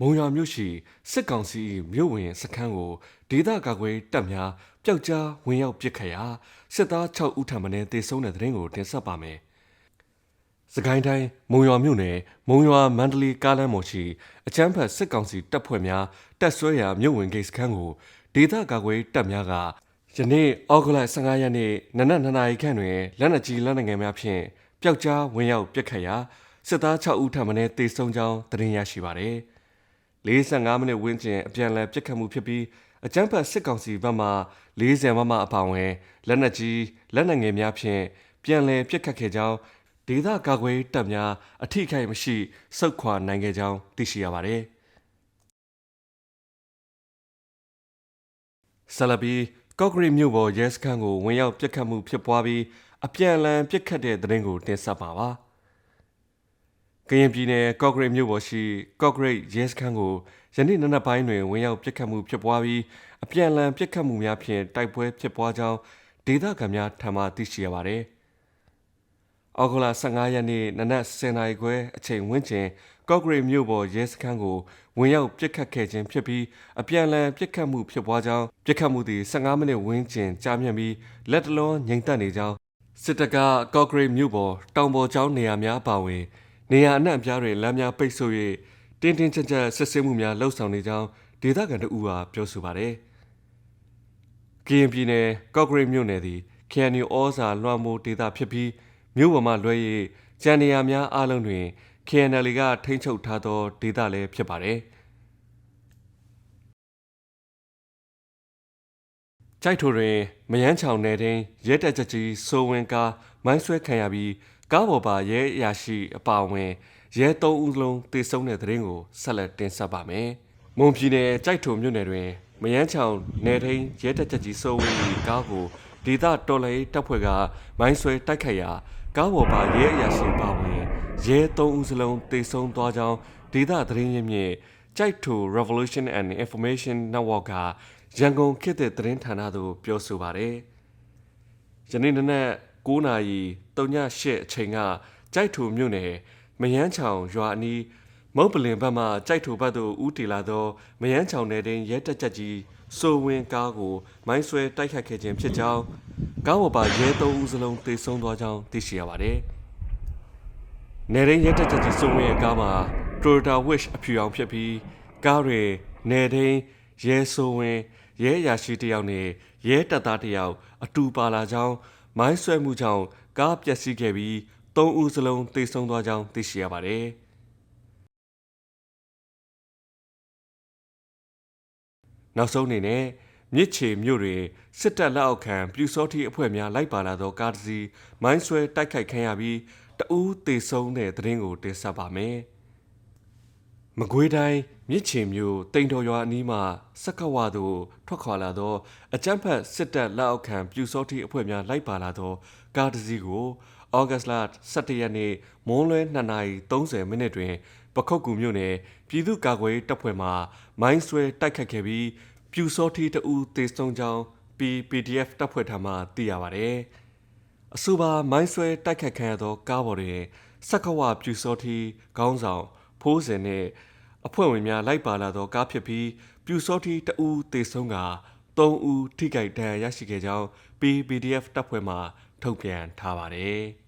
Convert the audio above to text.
မုံရွာမြို့ရှိစစ်ကောင်စီမြို့ဝင်စခန်းကိုဒေသကာကွယ်တပ်များပျောက်ကြားဝင်ရောက်ပစ်ခတ်ရာစစ်သား6ဦးထံမှတေဆုံးတဲ့တဲ့ရင်ကိုတင်ဆက်ပါမယ်။စကိုင်းတိုင်းမုံရွာမြို့နယ်မုံရွာမန္တလေးကားလမ်းပေါ်ရှိအချမ်းဖတ်စစ်ကောင်စီတပ်ဖွဲ့များတပ်ဆွဲရာမြို့ဝင်ဂိတ်စခန်းကိုဒေသကာကွယ်တပ်များကယနေ့ဩဂုတ်လ15ရက်နေ့နနက်2နာရီခန့်တွင်လက်နက်ကြီးလက်နက်ငယ်များဖြင့်ပျောက်ကြားဝင်ရောက်ပစ်ခတ်ရာစစ်သား6ဦးထံမှတေဆုံးကြောင်းသတင်းရရှိပါသည်။ 45မိနစ်ဝန်းကျင်အပြန်အလှန်ပစ်ခတ်မှုဖြစ်ပြီးအကြမ်းဖက်စစ်ကောင်စီဘက်မှ40မမအပောင်ဝင်လက်နက်ကြီးလက်နက်ငယ်များဖြင့်ပြန်လည်ပစ်ခတ်ခဲ့ကြောင်းဒေသကာကွယ်တပ်များအထိခိုက်မရှိစုခွာနိုင်ခဲ့ကြောင်းသိရှိရပါတယ်ဆလဘီကော့ဂရိမြို့ပေါ်ရဲစခန်းကိုဝင်ရောက်ပစ်ခတ်မှုဖြစ်ပွားပြီးအပြန်အလှန်ပစ်ခတ်တဲ့တဲ့ရင်ကိုတင်ဆက်ပါပါ။ ကရင်ပြည်နယ်ကော့ဂရိတ်မြို့ပေါ်ရှိကော့ဂရိတ်ရဲစခန်းကိုယနေ့နနက်ပိုင်းတွင်ဝင်ရောက်ပစ်ခတ်မှုဖြစ်ပွားပြီးအပြန်အလှန်ပစ်ခတ်မှုများဖြင့်တိုက်ပွဲဖြစ်ပွားကြောင်းဒေသခံများထံမှသိရှိရပါသည်။အောက်ဂလာ15ရက်နေ့နနက်10:00နာရီခွဲအချိန်ဝန်းကျင်ကော့ဂရိတ်မြို့ပေါ်ရဲစခန်းကိုဝင်ရောက်ပစ်ခတ်ခဲ့ခြင်းဖြစ်ပြီးအပြန်အလှန်ပစ်ခတ်မှုဖြစ်ပွားကြောင်းပစ်ခတ်မှုသည်15မိနစ်ဝန်းကျင်ကြာမြင့်ပြီးလက်တလုံးငြိမ်သက်နေကြောင်းစစ်တပ်ကကော့ဂရိတ်မြို့ပေါ်တောင်ပေါ်ကျောင်းနေရာများပါဝင် နေရာအနှံ့အပြားတွင်လမ်းများပိတ်ဆို့၍တင်းတင်းကြပ်ကြပ်စစ်ဆေးမှုများလှုပ်ဆောင်နေကြောင်းဒေသခံတို့ကပြောဆိုပါတယ်။ကရင်ပြည်နယ်ကော့ဂရိတ်မြို့နယ်သည် KNU ဩဇာလွှမ်းမိုးဒေသဖြစ်ပြီးမြို့ပေါ်မှလွှဲ၍ကြံနေရာများအလုံးတွင် KNL ကထိန်းချုပ်ထားသောဒေသလည်းဖြစ်ပါတယ်။ကြိုက်ထိုတွင် မယန်းချောင်နယ်တွင်ရဲတက်ချက်ကြီးစိုးဝင်းကားမိုင်းဆွဲခံရပြီး ကားပေါ်ပါရဲအရာရှိအပါအဝင်ရဲ၃ဦးလုံးတေဆုံးတဲ့တဲ့ရင်ကိုဆက်လက်တင်ဆက်ပါမယ်။မွန်ပြည်နယ်ကြိုက်ထုံမြို့နယ်တွင်မယန်းချောင်နယ်ထိန်ရဲတပ်ချက်ကြီးစိုးဝင်း၏ကားကိုဒေသတော်လှန်ရေးတပ်ဖွဲ့ကမိုင်းဆွဲတိုက်ခိုက်ရာကားပေါ်ပါရဲအရာရှိပါဝင်ရဲ၃ဦးစလုံးတေဆုံးသွားကြောင်းဒေသသတင်းရင်းမြစ်ကြိုက်ထူ Revolution and Information Network ကရန်ကုန်ခေတ်သစ်သတင်းဌာနသို့ပြောဆိုပါတယ်။ယနေ့နေ့ 9နာရီ38အချိန်ကကြိုက်ထူမြို့နယ်မယန်းချောင်ရွာအနီးမုတ်ပလင်ဘက်မှကြိုက်ထူဘက်သို့ဦးတီလာသောမယန်းချောင်နယ်တွင်ရဲတက်ချက်ကြီးစိုးဝင်းကားကိုမိုင်းဆွဲတိုက်ခတ်ခဲ့ခြင်းဖြစ်ကြောင်းကားပေါ်ပါရဲသုံးဦးစလုံးတေဆုံးသွားကြောင်းသိရှိရပါတယ်။နယ်ရင်းရဲတက်ချက်ကြီးစိုးဝင်းရဲ့ကားမှာ Toyota Wish အဖြူအောင်ဖြစ်ပြီးကားတွေနယ်ရင်းရဲစိုးဝင်းရဲရာရှိတယောက်နဲ့ရဲတပ်သားတယောက်အတူပါလာကြောင်း မိုင်းဆွဲမှုကြောင့်ကားပျက်စီးခဲ့ပြီး၃ဦးစလုံးသေဆုံးသွားကြောင်းသိရှိရပါတယ်။နောက်ဆုံးအနေနဲ့မြစ်ချေမြို့တွင်စစ်တပ်လက်အောက်ခံပြူစောတိအဖွဲ့များလိုက်ပါလာသောကားတစ်စီးမိုင်းဆွဲတိုက်ခိုက်ခံရပြီးတဦးသေဆုံးတဲ့တဲ့ရင်ကိုတင်ဆက်ပါမယ်။ မကွေးတိုင်းမြစ်ချင်မြို့တိန်တော်ရွာအနီးမှာစက္ကဝါသို့ထွက်ခွာလာသောအကြမ်းဖက်စစ်တပ်လက်အောက်ခံပြူစောတိအဖွဲ့များလိုက်ပါလာသောကားတစ်စီးကိုဩဂတ်လ17ရက်နေ့မွန်းလွဲ2:30မိနစ်တွင်ပခုတ်ကူမြို့နယ်ပြည်သူ့ကာကွယ်တပ်ဖွဲ့မှမိုင်းဆွဲတိုက်ခတ်ခဲ့ပြီးပြူစောတိတအူသေဆုံးကြောင်း PPDF တပ်ဖွဲ့ထံမှသိရပါဗျ။အဆိုပါမိုင်းဆွဲတိုက်ခတ်ခံရသောကားပေါ်တွင်စက္ကဝပြူစောတိခေါင်းဆောင် ဖိုးစင်နဲ့အဖွဲ့ဝင်များလိုက်ပါလာသောကားဖြစ်ပြီးပြူစောတိတအူးတေဆုံးက3ဦးထိခိုက်ဒဏ်ရာရရှိခဲ့ကြောင်း PPDF တပ်ဖွဲ့မှထုတ်ပြန်ထားပါတယ်။